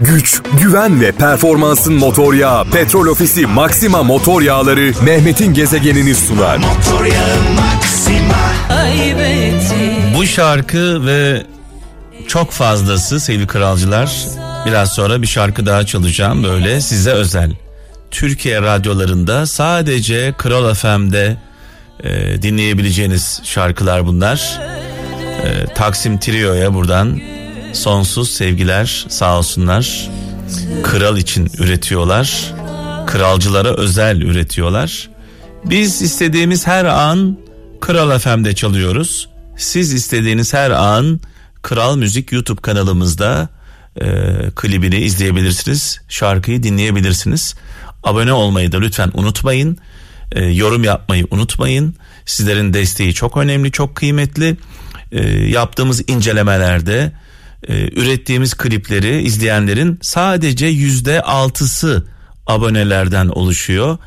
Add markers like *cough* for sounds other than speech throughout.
güç, güven ve performansın motor yağı Petrol Ofisi Maxima motor yağları Mehmet'in gezegenini sunar. Bu şarkı ve çok fazlası sevgili kralcılar. Biraz sonra bir şarkı daha çalacağım böyle size özel. Türkiye radyolarında sadece Kral FM'de e, dinleyebileceğiniz şarkılar bunlar. E, Taksim Trio'ya buradan sonsuz sevgiler sağ olsunlar. Kral için üretiyorlar. Kralcılara özel üretiyorlar. Biz istediğimiz her an Kral FM'de çalıyoruz. Siz istediğiniz her an Kral Müzik YouTube kanalımızda e, klibini izleyebilirsiniz. Şarkıyı dinleyebilirsiniz. Abone olmayı da lütfen unutmayın. E, yorum yapmayı unutmayın. Sizlerin desteği çok önemli, çok kıymetli. E, yaptığımız incelemelerde e, ürettiğimiz klipleri izleyenlerin sadece yüzde altısı abonelerden oluşuyor.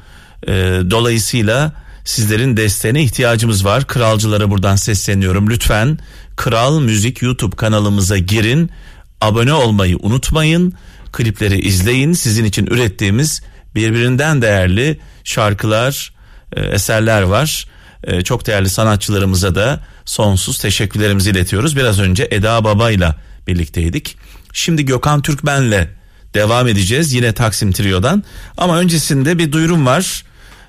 E, dolayısıyla sizlerin desteğine ihtiyacımız var. Kralcılara buradan sesleniyorum. Lütfen Kral Müzik YouTube kanalımıza girin. Abone olmayı unutmayın. Klipleri izleyin. Sizin için ürettiğimiz birbirinden değerli şarkılar, e, eserler var. E, çok değerli sanatçılarımıza da sonsuz teşekkürlerimizi iletiyoruz. Biraz önce Eda Baba ile birlikteydik. Şimdi Gökhan Türkmen'le devam edeceğiz yine Taksim Trio'dan. Ama öncesinde bir duyurum var.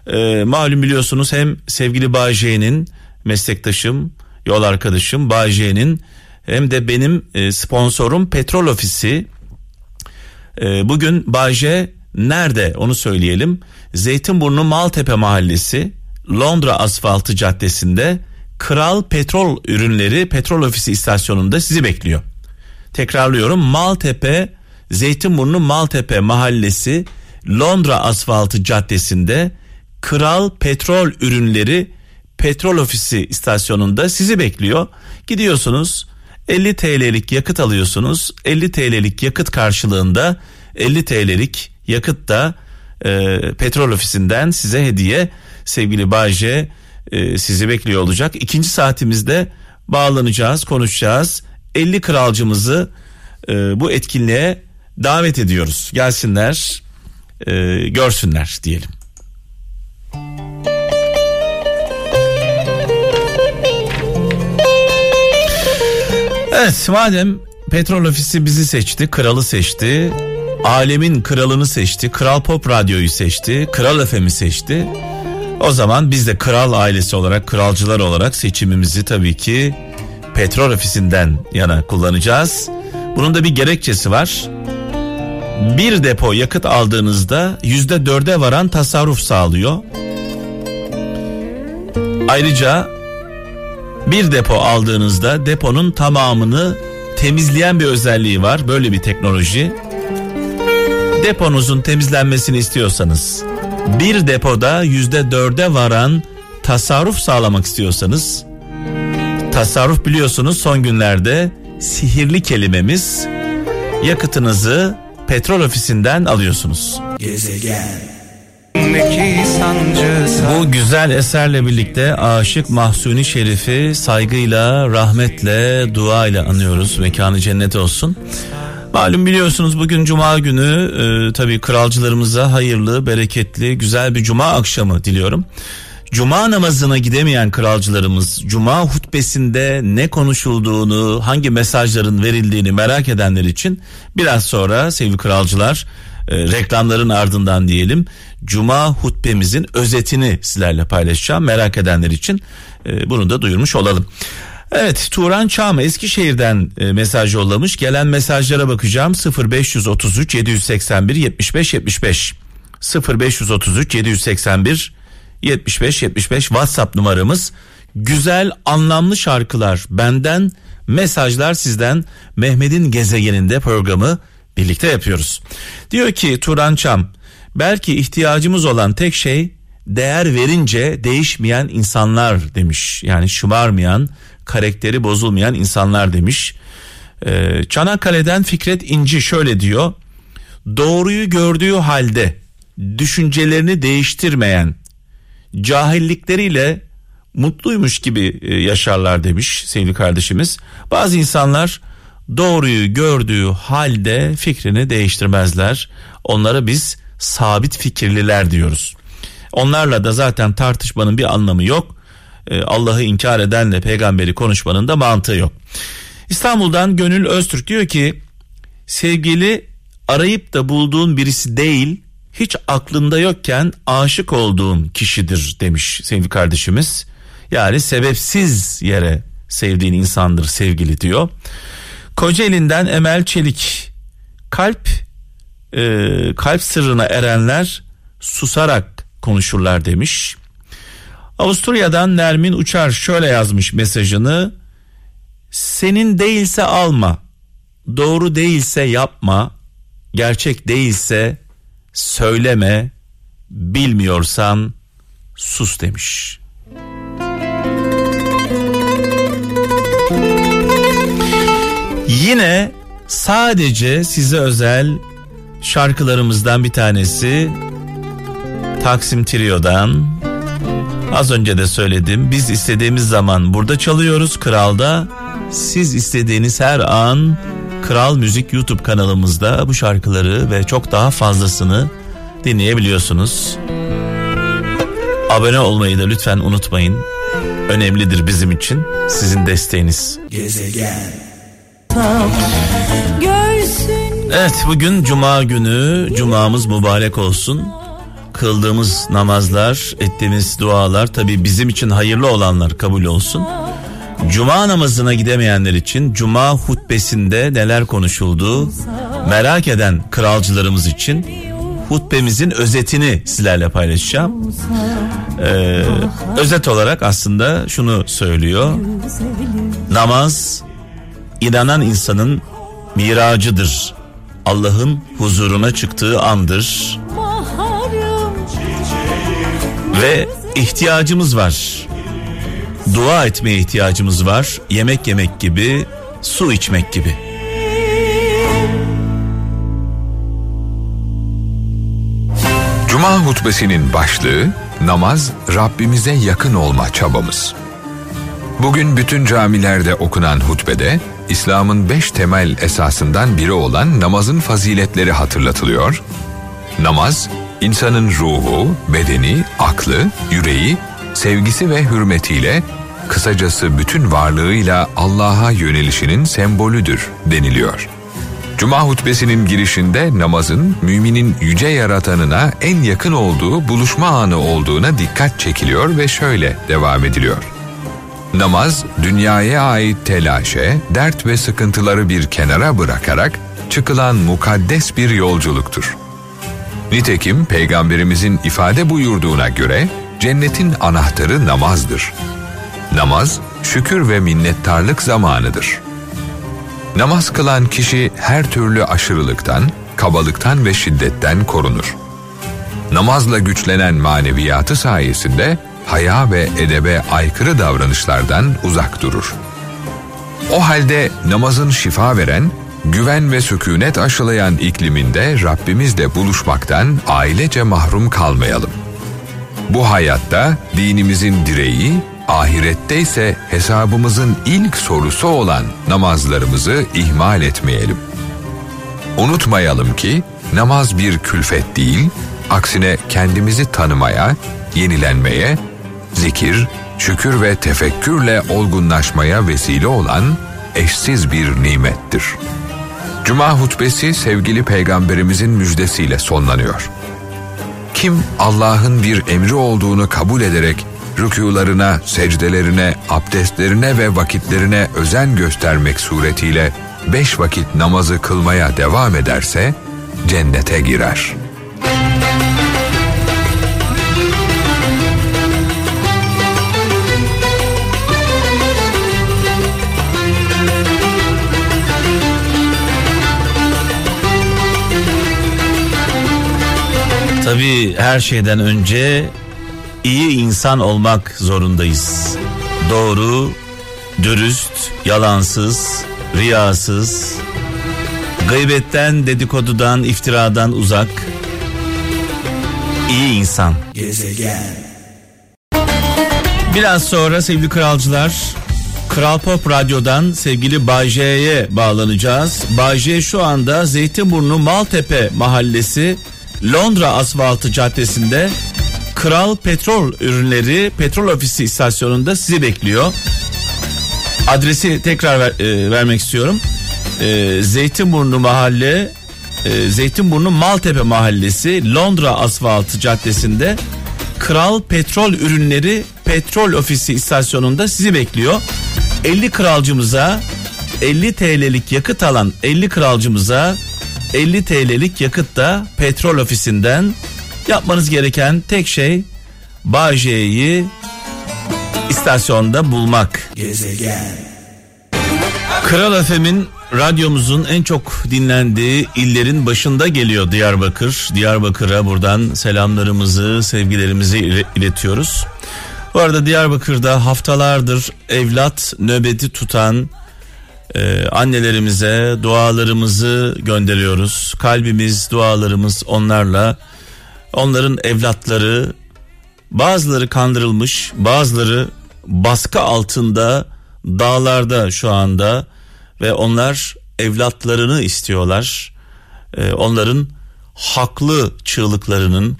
E, malum biliyorsunuz hem sevgili Bağcay'ın meslektaşım, yol arkadaşım Bağcay'ın hem de benim e, sponsorum Petrol Ofisi. E, bugün Bağcay nerede onu söyleyelim. Zeytinburnu Maltepe Mahallesi Londra Asfaltı Caddesi'nde Kral Petrol Ürünleri Petrol Ofisi istasyonunda sizi bekliyor. Tekrarlıyorum Maltepe Zeytinburnu Maltepe Mahallesi Londra Asfaltı Caddesi'nde Kral Petrol Ürünleri Petrol Ofisi istasyonunda sizi bekliyor. Gidiyorsunuz 50 TL'lik yakıt alıyorsunuz. 50 TL'lik yakıt karşılığında 50 TL'lik yakıt da e, petrol ofisinden size hediye sevgili Bayce e, sizi bekliyor olacak. İkinci saatimizde bağlanacağız konuşacağız. 50 kralcımızı e, bu etkinliğe davet ediyoruz. Gelsinler e, görsünler diyelim. Evet madem petrol ofisi bizi seçti, kralı seçti, alemin kralını seçti, Kral Pop Radyo'yu seçti, Kral FM'i seçti. O zaman biz de kral ailesi olarak, kralcılar olarak seçimimizi tabii ki petrol ofisinden yana kullanacağız. Bunun da bir gerekçesi var. Bir depo yakıt aldığınızda yüzde dörde varan tasarruf sağlıyor. Ayrıca bir depo aldığınızda deponun tamamını temizleyen bir özelliği var. Böyle bir teknoloji. Deponuzun temizlenmesini istiyorsanız bir depoda yüzde dörde varan tasarruf sağlamak istiyorsanız tasarruf biliyorsunuz son günlerde sihirli kelimemiz yakıtınızı petrol ofisinden alıyorsunuz. Gezegen bu güzel eserle birlikte Aşık Mahsuni Şerif'i saygıyla, rahmetle, duayla anıyoruz. Mekanı cennet olsun. Malum biliyorsunuz bugün cuma günü e, tabii kralcılarımıza hayırlı, bereketli, güzel bir cuma akşamı diliyorum. Cuma namazına gidemeyen kralcılarımız cuma hutbesinde ne konuşulduğunu, hangi mesajların verildiğini merak edenler için biraz sonra sevgili kralcılar e, reklamların ardından diyelim cuma hutbemizin özetini sizlerle paylaşacağım merak edenler için e, bunu da duyurmuş olalım. Evet Turan Çam Eskişehir'den e, mesaj yollamış. Gelen mesajlara bakacağım. 0533 781 75 75 0533 781 75 75 WhatsApp numaramız. Güzel anlamlı şarkılar benden mesajlar sizden Mehmet'in gezegeninde programı birlikte yapıyoruz. Diyor ki Turan Çam belki ihtiyacımız olan tek şey değer verince değişmeyen insanlar demiş. Yani şımarmayan, karakteri bozulmayan insanlar demiş. Ee, Çanakkale'den Fikret İnci şöyle diyor. Doğruyu gördüğü halde düşüncelerini değiştirmeyen, cahillikleriyle mutluymuş gibi e, yaşarlar demiş sevgili kardeşimiz. Bazı insanlar doğruyu gördüğü halde fikrini değiştirmezler. Onlara biz sabit fikirliler diyoruz. Onlarla da zaten tartışmanın bir anlamı yok. Ee, Allah'ı inkar edenle peygamberi konuşmanın da mantığı yok. İstanbul'dan Gönül Öztürk diyor ki sevgili arayıp da bulduğun birisi değil hiç aklında yokken aşık olduğun kişidir demiş sevgili kardeşimiz. Yani sebepsiz yere sevdiğin insandır sevgili diyor. Kocaeli'nden Emel Çelik kalp e, kalp sırrına erenler susarak konuşurlar demiş. Avusturya'dan Nermin Uçar şöyle yazmış mesajını. Senin değilse alma, doğru değilse yapma, gerçek değilse söyleme, bilmiyorsan sus demiş. Yine sadece size özel şarkılarımızdan bir tanesi Taksim Trio'dan az önce de söyledim biz istediğimiz zaman burada çalıyoruz Kral'da siz istediğiniz her an Kral Müzik YouTube kanalımızda bu şarkıları ve çok daha fazlasını dinleyebiliyorsunuz. Abone olmayı da lütfen unutmayın. Önemlidir bizim için sizin desteğiniz. Gezegen. Evet bugün cuma günü cumamız mübarek olsun. Kıldığımız namazlar, ettiğimiz dualar tabi bizim için hayırlı olanlar kabul olsun. Cuma namazına gidemeyenler için cuma hutbesinde neler konuşuldu merak eden kralcılarımız için hutbemizin özetini sizlerle paylaşacağım. Ee, özet olarak aslında şunu söylüyor. Namaz inanan insanın miracıdır. Allah'ın huzuruna çıktığı andır. Ve ihtiyacımız var. Dua etmeye ihtiyacımız var. Yemek yemek gibi, su içmek gibi. Cuma hutbesinin başlığı namaz Rabbimize yakın olma çabamız. Bugün bütün camilerde okunan hutbede İslam'ın beş temel esasından biri olan namazın faziletleri hatırlatılıyor. Namaz, insanın ruhu, bedeni, aklı, yüreği, sevgisi ve hürmetiyle, kısacası bütün varlığıyla Allah'a yönelişinin sembolüdür deniliyor. Cuma hutbesinin girişinde namazın müminin yüce yaratanına en yakın olduğu buluşma anı olduğuna dikkat çekiliyor ve şöyle devam ediliyor. Namaz, dünyaya ait telaşe, dert ve sıkıntıları bir kenara bırakarak çıkılan mukaddes bir yolculuktur. Nitekim Peygamberimizin ifade buyurduğuna göre cennetin anahtarı namazdır. Namaz, şükür ve minnettarlık zamanıdır. Namaz kılan kişi her türlü aşırılıktan, kabalıktan ve şiddetten korunur. Namazla güçlenen maneviyatı sayesinde haya ve edebe aykırı davranışlardan uzak durur. O halde namazın şifa veren, güven ve sükunet aşılayan ikliminde Rabbimizle buluşmaktan ailece mahrum kalmayalım. Bu hayatta dinimizin direği, ahirette ise hesabımızın ilk sorusu olan namazlarımızı ihmal etmeyelim. Unutmayalım ki namaz bir külfet değil, aksine kendimizi tanımaya, yenilenmeye zikir, şükür ve tefekkürle olgunlaşmaya vesile olan eşsiz bir nimettir. Cuma hutbesi sevgili peygamberimizin müjdesiyle sonlanıyor. Kim Allah'ın bir emri olduğunu kabul ederek rükularına, secdelerine, abdestlerine ve vakitlerine özen göstermek suretiyle beş vakit namazı kılmaya devam ederse cennete girer.'' Tabii her şeyden önce iyi insan olmak zorundayız. Doğru, dürüst, yalansız, riyasız, gıybetten, dedikodudan, iftiradan uzak, iyi insan. Gezegen. Biraz sonra sevgili kralcılar Kral Pop Radyo'dan sevgili Bayce'ye bağlanacağız. Bayce şu anda Zeytinburnu Maltepe Mahallesi Londra Asfaltı Caddesi'nde Kral Petrol Ürünleri Petrol Ofisi istasyonunda sizi bekliyor. Adresi tekrar ver, e, vermek istiyorum. E, Zeytinburnu Mahalle e, Zeytinburnu Maltepe Mahallesi Londra Asfaltı Caddesi'nde Kral Petrol Ürünleri Petrol Ofisi istasyonunda sizi bekliyor. 50 kralcımıza 50 TL'lik yakıt alan 50 kralcımıza 50 TL'lik yakıt da petrol ofisinden yapmanız gereken tek şey Bağcay'ı istasyonda bulmak. Gezegen. Kral FM'in radyomuzun en çok dinlendiği illerin başında geliyor Diyarbakır. Diyarbakır'a buradan selamlarımızı, sevgilerimizi iletiyoruz. Bu arada Diyarbakır'da haftalardır evlat nöbeti tutan e, annelerimize dualarımızı gönderiyoruz. Kalbimiz, dualarımız onlarla. Onların evlatları bazıları kandırılmış, bazıları baskı altında dağlarda şu anda ve onlar evlatlarını istiyorlar. Ee, onların haklı çığlıklarının,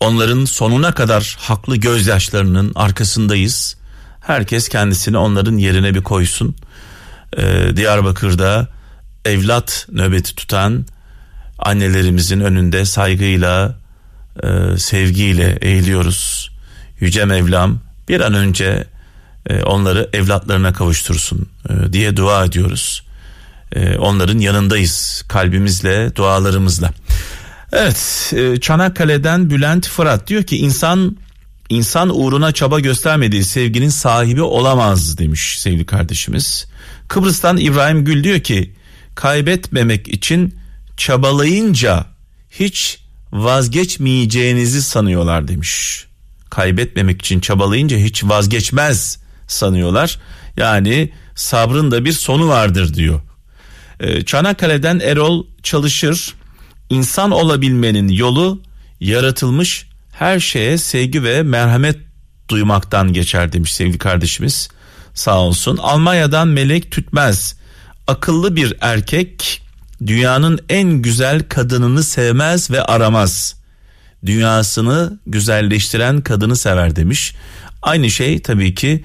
onların sonuna kadar haklı gözyaşlarının arkasındayız. Herkes kendisini onların yerine bir koysun. Ee, Diyarbakır'da evlat nöbeti tutan annelerimizin önünde saygıyla, e, sevgiyle eğiliyoruz. Yüce Mevlam bir an önce e, onları evlatlarına kavuştursun e, diye dua ediyoruz. E, onların yanındayız kalbimizle, dualarımızla. Evet, Çanakkale'den Bülent Fırat diyor ki insan insan uğruna çaba göstermediği sevginin sahibi olamaz demiş sevgili kardeşimiz. Kıbrıs'tan İbrahim Gül diyor ki kaybetmemek için çabalayınca hiç vazgeçmeyeceğinizi sanıyorlar demiş. Kaybetmemek için çabalayınca hiç vazgeçmez sanıyorlar. Yani sabrın da bir sonu vardır diyor. Ee, Çanakkale'den Erol çalışır. İnsan olabilmenin yolu yaratılmış her şeye sevgi ve merhamet duymaktan geçer demiş sevgili kardeşimiz. Sağ olsun. Almanya'dan Melek Tütmez. Akıllı bir erkek dünyanın en güzel kadınını sevmez ve aramaz. Dünyasını güzelleştiren kadını sever demiş. Aynı şey tabii ki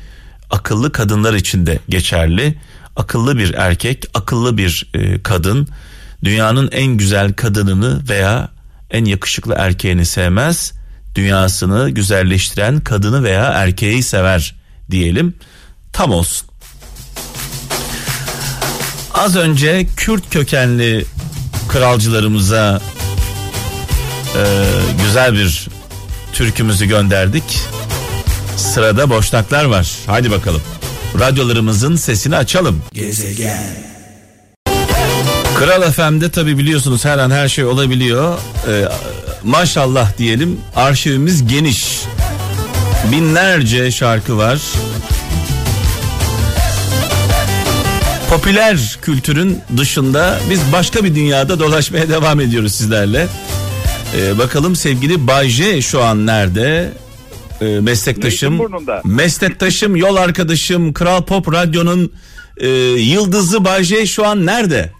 akıllı kadınlar için de geçerli. Akıllı bir erkek, akıllı bir e, kadın dünyanın en güzel kadınını veya en yakışıklı erkeğini sevmez. Dünyasını güzelleştiren kadını veya erkeği sever diyelim. Tam olsun. Az önce Kürt kökenli kralcılarımıza e, güzel bir türkümüzü gönderdik. Sırada boşnaklar var. Hadi bakalım. Radyolarımızın sesini açalım. Gezegen. Kral FM'de tabi biliyorsunuz her an her şey olabiliyor. Ee, maşallah diyelim arşivimiz geniş. Binlerce şarkı var. Popüler kültürün dışında biz başka bir dünyada dolaşmaya *laughs* devam ediyoruz sizlerle. Ee, bakalım sevgili Bayce şu an nerede? e, meslektaşım, meslektaşım, yol arkadaşım, Kral Pop Radyo'nun e, yıldızı Bayce şu an nerede?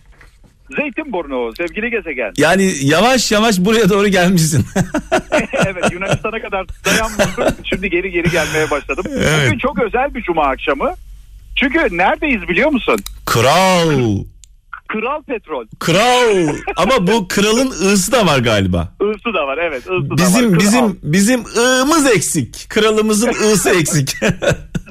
Zeytinburnu sevgili gezegen. *laughs* Yani yavaş yavaş buraya doğru gelmişsin. *laughs* evet Yunanistan'a kadar dayanmadım. Şimdi geri geri gelmeye başladım. Evet. Bugün çok özel bir cuma akşamı. Çünkü neredeyiz biliyor musun? Kral. Kral petrol. Kral ama bu kralın ısı da var galiba. Isı da var evet. Isı bizim da var. bizim bizim ığımız eksik. Kralımızın ısı eksik. *laughs*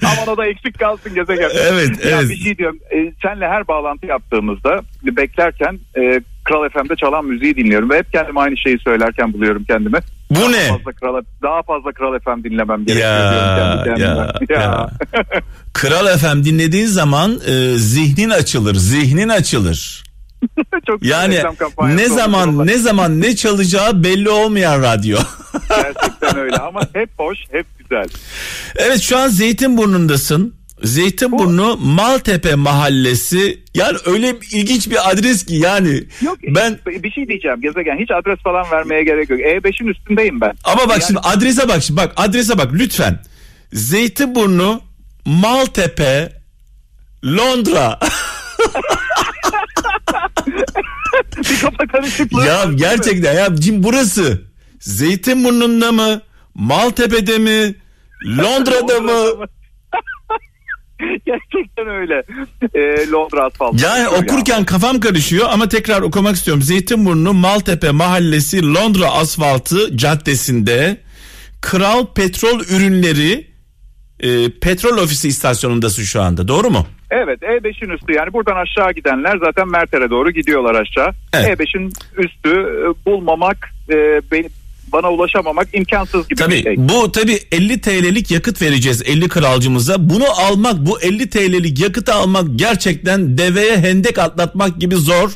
Aman o da eksik kalsın gezegen. Evet ya evet. Bir şey diyorum. E, senle her bağlantı yaptığımızda beklerken e, Kral FM'de çalan müziği dinliyorum ve hep kendime aynı şeyi söylerken buluyorum kendimi. Bu daha ne? Fazla Kral, daha fazla Kral FM dinlemem gerekiyor ya, Ya, ya. *laughs* ya. Kral FM dinlediğin zaman e, zihnin açılır, zihnin açılır. *laughs* Çok yani ne zaman ne zaman ne çalacağı belli olmayan radyo. Gerçekten öyle ama hep hoş, hep güzel. Evet şu an Zeytinburnu'ndasın. Zeytinburnu Maltepe Mahallesi yani öyle ilginç bir adres ki yani. Yok ben bir şey diyeceğim gezegen hiç adres falan vermeye gerek yok. E5'in üstündeyim ben. Ama bak yani... şimdi adrese bak şimdi bak adrese bak lütfen. Zeytinburnu Maltepe Londra. *laughs* bir kafa karışıklığı. Ya gerçekten ya cim burası. Zeytinburnu'nda mı? Maltepe'de mi? *laughs* Londra'da mı? *laughs* Gerçekten öyle. Ee, Londra asfaltı. Yani okurken kafam karışıyor ama tekrar okumak istiyorum. Zeytinburnu Maltepe Mahallesi Londra Asfaltı Caddesi'nde Kral Petrol Ürünleri e, Petrol Ofisi istasyonundasın şu anda doğru mu? Evet E5'in üstü yani buradan aşağı gidenler zaten Merter'e doğru gidiyorlar aşağı. Evet. E5'in üstü e, bulmamak e, beni, bana ulaşamamak imkansız gibi Tabii bir şey. bu tabii 50 TL'lik yakıt vereceğiz 50 kralcımıza. Bunu almak bu 50 TL'lik yakıtı almak gerçekten deveye hendek atlatmak gibi zor.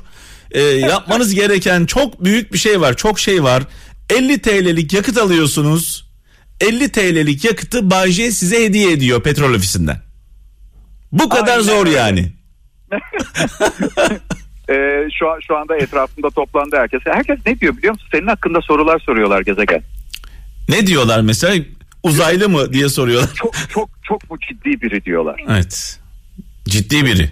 Ee, *laughs* yapmanız gereken çok büyük bir şey var. Çok şey var. 50 TL'lik yakıt alıyorsunuz. 50 TL'lik yakıtı Bayce size hediye ediyor petrol ofisinden. Bu kadar Aynen zor yani. *laughs* Ee, şu an şu anda etrafında toplandı herkes. Herkes ne diyor biliyor musun? Senin hakkında sorular soruyorlar gezegen. Ne diyorlar mesela? Uzaylı mı diye soruyorlar. Çok çok çok mu ciddi biri diyorlar. Evet. Ciddi biri.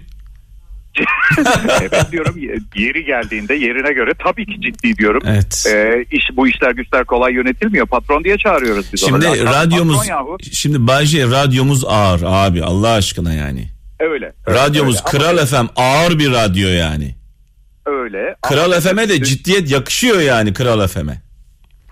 *laughs* evet diyorum yeri geldiğinde yerine göre tabii ki ciddi diyorum. Evet. Ee, iş bu işler güçler kolay yönetilmiyor. Patron diye çağırıyoruz biz Şimdi onu. Ya, radyomuz şimdi Bayce radyomuz ağır abi Allah aşkına yani. öyle. Radyomuz öyle. Kral FM ağır bir radyo yani. Öyle. Kral FM'e de ciddiyet yakışıyor yani Kral FM'e.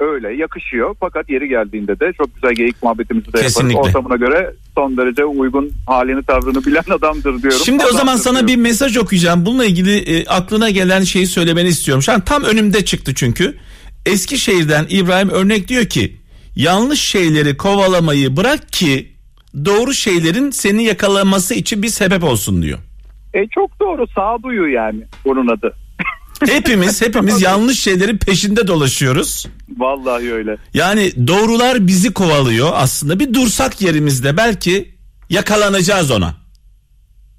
öyle yakışıyor. Fakat yeri geldiğinde de çok güzel geyik muhabbetimizi de Kesinlikle. yaparız. Ortamına göre son derece uygun halini tavrını bilen *laughs* adamdır diyorum. Şimdi o zaman Adamdır sana diyorum. bir mesaj okuyacağım. Bununla ilgili e, aklına gelen şeyi söylemeni istiyorum. Şu an tam önümde çıktı çünkü. Eskişehir'den İbrahim örnek diyor ki yanlış şeyleri kovalamayı bırak ki doğru şeylerin seni yakalaması için bir sebep olsun diyor. E, çok doğru sağduyu yani bunun adı. Hepimiz hepimiz yanlış şeylerin peşinde dolaşıyoruz. Vallahi öyle. Yani doğrular bizi kovalıyor aslında. Bir dursak yerimizde belki yakalanacağız ona.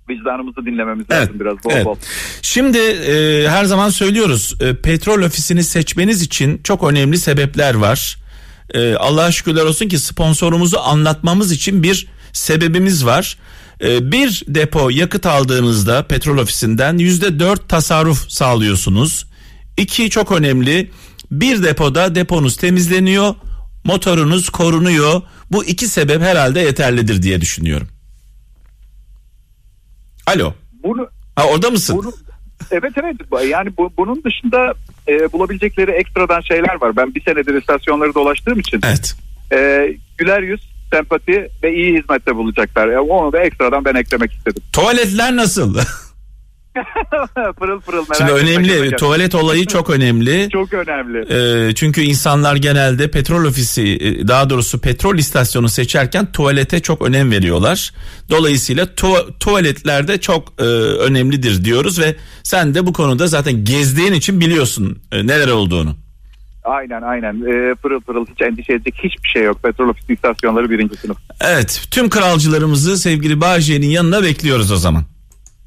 Vicdanımızı dinlememiz Evet, lazım biraz bol evet. bol. Şimdi e, her zaman söylüyoruz e, petrol ofisini seçmeniz için çok önemli sebepler var. E, Allah'a şükürler olsun ki sponsorumuzu anlatmamız için bir sebebimiz var. E, bir depo yakıt aldığınızda petrol ofisinden yüzde dört tasarruf sağlıyorsunuz. İki çok önemli bir depoda deponuz temizleniyor motorunuz korunuyor. Bu iki sebep herhalde yeterlidir diye düşünüyorum. Alo. Bunu Ha orada mısın? Bunu, evet evet yani bu, bunun dışında e, bulabilecekleri ekstradan şeyler var. Ben bir senedir istasyonları dolaştığım için Evet. e, güler yüz, sempati ve iyi hizmette bulacaklar. E, onu da ekstradan ben eklemek istedim. Tuvaletler nasıl? *laughs* pırıl pırıl merak Şimdi önemli. gezegen. Tuvalet olayı çok önemli. *laughs* Çok önemli. Ee, çünkü insanlar genelde petrol ofisi e, daha doğrusu petrol istasyonu seçerken tuvalete çok önem veriyorlar. Dolayısıyla tu- tuvaletlerde çok e, önemlidir diyoruz ve sen de bu konuda zaten gezdiğin için biliyorsun e, neler olduğunu. Aynen aynen. E, pırıl pırıl hiç endişe edecek hiçbir şey yok. Petrol ofisi istasyonları birinci sınıf. Evet tüm kralcılarımızı sevgili Bağcay'ın yanına bekliyoruz o zaman.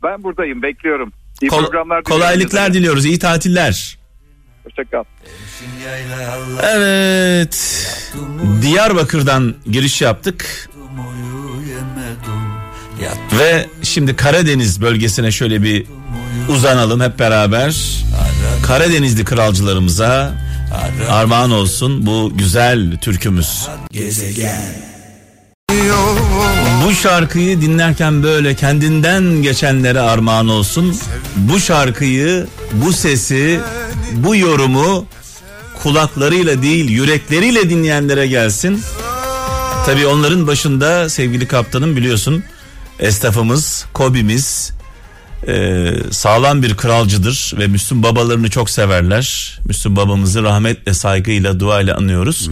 Ben buradayım bekliyorum. İyi Kol- programlar kolaylıklar diliyoruz iyi tatiller. Hoşçakal. Evet. Diyarbakır'dan giriş yaptık. Ve şimdi Karadeniz bölgesine şöyle bir uzanalım hep beraber. Karadenizli kralcılarımıza armağan olsun bu güzel türkümüz. Bu şarkıyı dinlerken böyle kendinden geçenlere armağan olsun. Bu şarkıyı, bu sesi, bu yorumu kulaklarıyla değil yürekleriyle dinleyenlere gelsin. Tabii onların başında sevgili kaptanım biliyorsun esnafımız, kobimiz e, sağlam bir kralcıdır ve Müslüm babalarını çok severler. Müslüm babamızı rahmetle, saygıyla, duayla anıyoruz.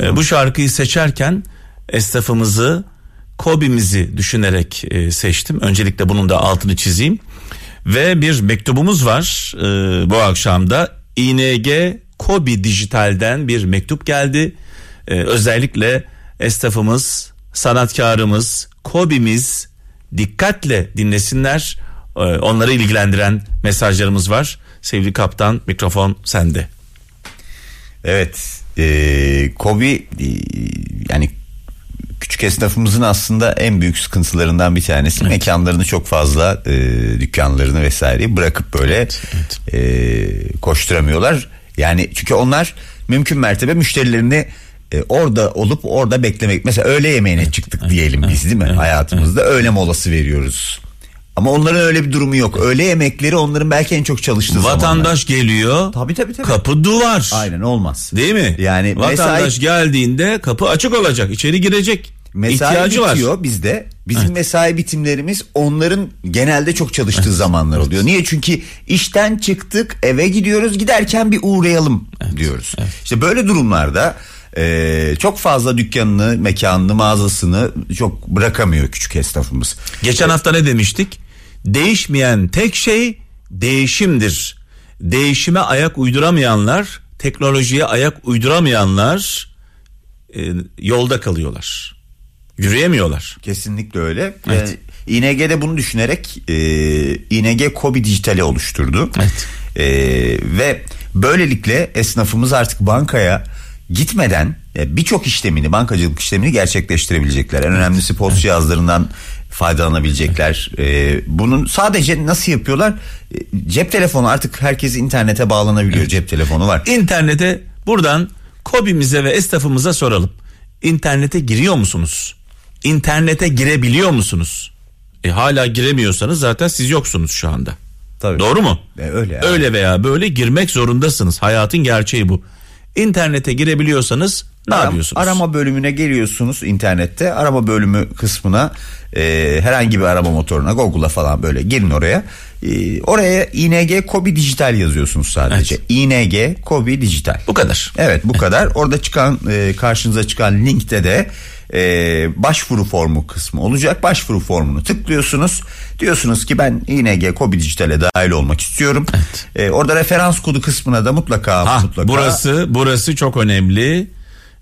E, bu şarkıyı seçerken esnafımızı, kobimizi düşünerek e, seçtim. Öncelikle bunun da altını çizeyim. Ve bir mektubumuz var e, bu akşamda. ING Kobi Dijital'den bir mektup geldi. E, özellikle esnafımız, sanatkarımız, Kobi'miz dikkatle dinlesinler. E, onları ilgilendiren mesajlarımız var. Sevgili kaptan mikrofon sende. Evet. E, Kobi e, yani küçük esnafımızın aslında en büyük sıkıntılarından bir tanesi evet. mekanlarını çok fazla e, dükkanlarını vesaire bırakıp böyle evet, evet. E, koşturamıyorlar. Yani çünkü onlar mümkün mertebe müşterilerini e, orada olup orada beklemek. Mesela öğle yemeğine evet, çıktık evet, diyelim biz değil mi? Evet, Hayatımızda öğle molası veriyoruz. Ama onların öyle bir durumu yok. Öğle yemekleri onların belki en çok çalıştığı Vatandaş zamanlar. geliyor. Tabii tabii tabii. Kapı duvar. Aynen olmaz. Değil mi? Yani vatandaş mesai... geldiğinde kapı açık olacak. içeri girecek. Mesai İhtiyacı bitiyor var. bizde. Bizim evet. mesai bitimlerimiz onların genelde çok çalıştığı evet. zamanlar oluyor. Niye? Çünkü işten çıktık eve gidiyoruz giderken bir uğrayalım evet. diyoruz. Evet. İşte böyle durumlarda e, çok fazla dükkanını, mekanını, mağazasını çok bırakamıyor küçük esnafımız. Geçen evet. hafta ne demiştik? Değişmeyen tek şey değişimdir. Değişime ayak uyduramayanlar, teknolojiye ayak uyduramayanlar e, yolda kalıyorlar. Yürüyemiyorlar. Kesinlikle öyle. Evet. E, İNG bunu düşünerek e, İNG Kobi Dijital'i oluşturdu. Evet. E, ve böylelikle esnafımız artık bankaya gitmeden e, birçok işlemini bankacılık işlemini gerçekleştirebilecekler. En önemlisi post cihazlarından faydalanabilecekler. Ee, bunun sadece nasıl yapıyorlar? Ee, cep telefonu artık herkes internete bağlanabiliyor. Evet. Cep telefonu var. İnternete buradan Kobimize ve esnafımıza soralım. İnternete giriyor musunuz? İnternete girebiliyor musunuz? E, hala giremiyorsanız zaten siz yoksunuz şu anda. Tabii. Doğru mu? E, öyle. Yani. Öyle veya böyle girmek zorundasınız. Hayatın gerçeği bu. İnternete girebiliyorsanız ne Aram, yapıyorsunuz? Arama bölümüne geliyorsunuz internette. Arama bölümü kısmına e, herhangi bir arama motoruna Google'a falan böyle girin oraya. E, oraya ING Kobi Dijital yazıyorsunuz sadece. Evet. ING Kobi Dijital. Bu kadar. Evet bu *laughs* kadar. Orada çıkan e, karşınıza çıkan linkte de e, başvuru formu kısmı olacak. Başvuru formunu tıklıyorsunuz. Diyorsunuz ki ben ING Kobi Dijital'e dahil olmak istiyorum. Evet. E, orada referans kodu kısmına da mutlaka ha, mutlaka. Burası burası çok önemli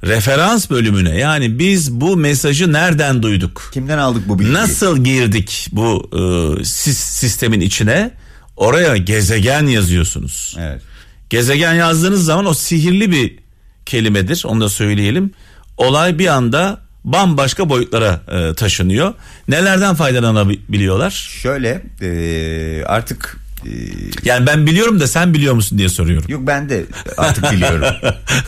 referans bölümüne yani biz bu mesajı nereden duyduk? Kimden aldık bu bilgiyi? Nasıl girdik bu e, sistemin içine? Oraya gezegen yazıyorsunuz. Evet. Gezegen yazdığınız zaman o sihirli bir kelimedir onu da söyleyelim. Olay bir anda bambaşka boyutlara e, taşınıyor. Nelerden faydalanabiliyorlar? Şöyle e, artık ee, yani ben biliyorum da sen biliyor musun diye soruyorum. Yok ben de artık biliyorum.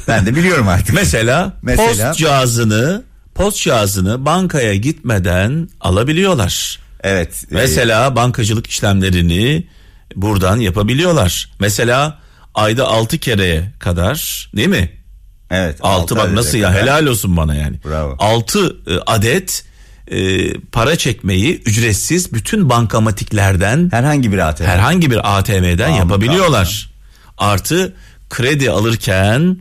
ben de biliyorum artık. Mesela, Mesela post cihazını post cihazını bankaya gitmeden alabiliyorlar. Evet. E, Mesela bankacılık işlemlerini buradan yapabiliyorlar. Mesela ayda 6 kereye kadar değil mi? Evet. 6 bak nasıl ya helal olsun bana yani. Bravo. 6 e, adet e, para çekmeyi ücretsiz bütün bankamatiklerden herhangi bir ATM herhangi bir ATM'den tamam, yapabiliyorlar. Tamam. Artı kredi alırken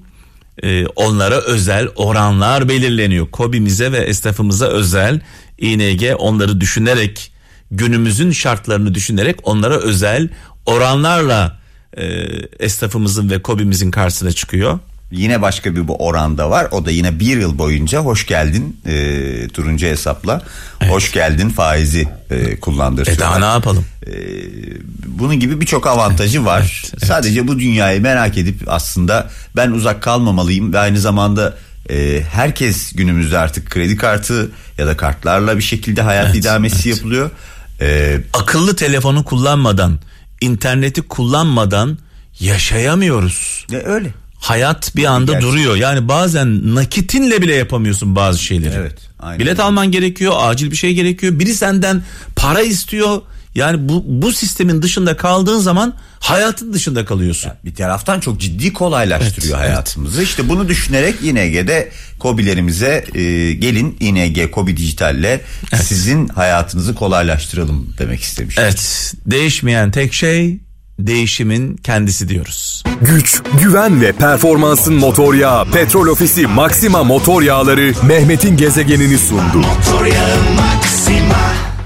e, onlara özel oranlar belirleniyor. Kobimize ve esnafımıza özel ING onları düşünerek günümüzün şartlarını düşünerek onlara özel oranlarla e, esnafımızın ve kobimizin karşısına çıkıyor. Yine başka bir bu oranda var. O da yine bir yıl boyunca hoş geldin e, turuncu hesapla. Evet. Hoş geldin faizi e, kullandırıyorlar. E daha ne yapalım? E, bunun gibi birçok avantajı var. Evet, evet. Sadece bu dünyayı merak edip aslında ben uzak kalmamalıyım ve aynı zamanda e, herkes günümüzde artık kredi kartı ya da kartlarla bir şekilde hayat evet, idamesi evet. yapılıyor. E, Akıllı telefonu kullanmadan, interneti kullanmadan yaşayamıyoruz. E, öyle hayat bir anda Gerçekten. duruyor. Yani bazen nakitinle bile yapamıyorsun bazı şeyleri. Evet. Aynen. Bilet alman gerekiyor, acil bir şey gerekiyor. Biri senden para istiyor. Yani bu bu sistemin dışında kaldığın zaman hayatın dışında kalıyorsun. Yani bir taraftan çok ciddi kolaylaştırıyor evet, hayatımızı. Evet. İşte bunu düşünerek ING'de Kobilerimize e, gelin ING Kobi Dijital'le evet. sizin hayatınızı kolaylaştıralım demek istemiş. Evet. Değişmeyen tek şey değişimin kendisi diyoruz. Güç, güven ve performansın motor yağı Petrol Ofisi Maxima Motor Yağları Mehmet'in gezegenini sundu. Motor yağı Maxima.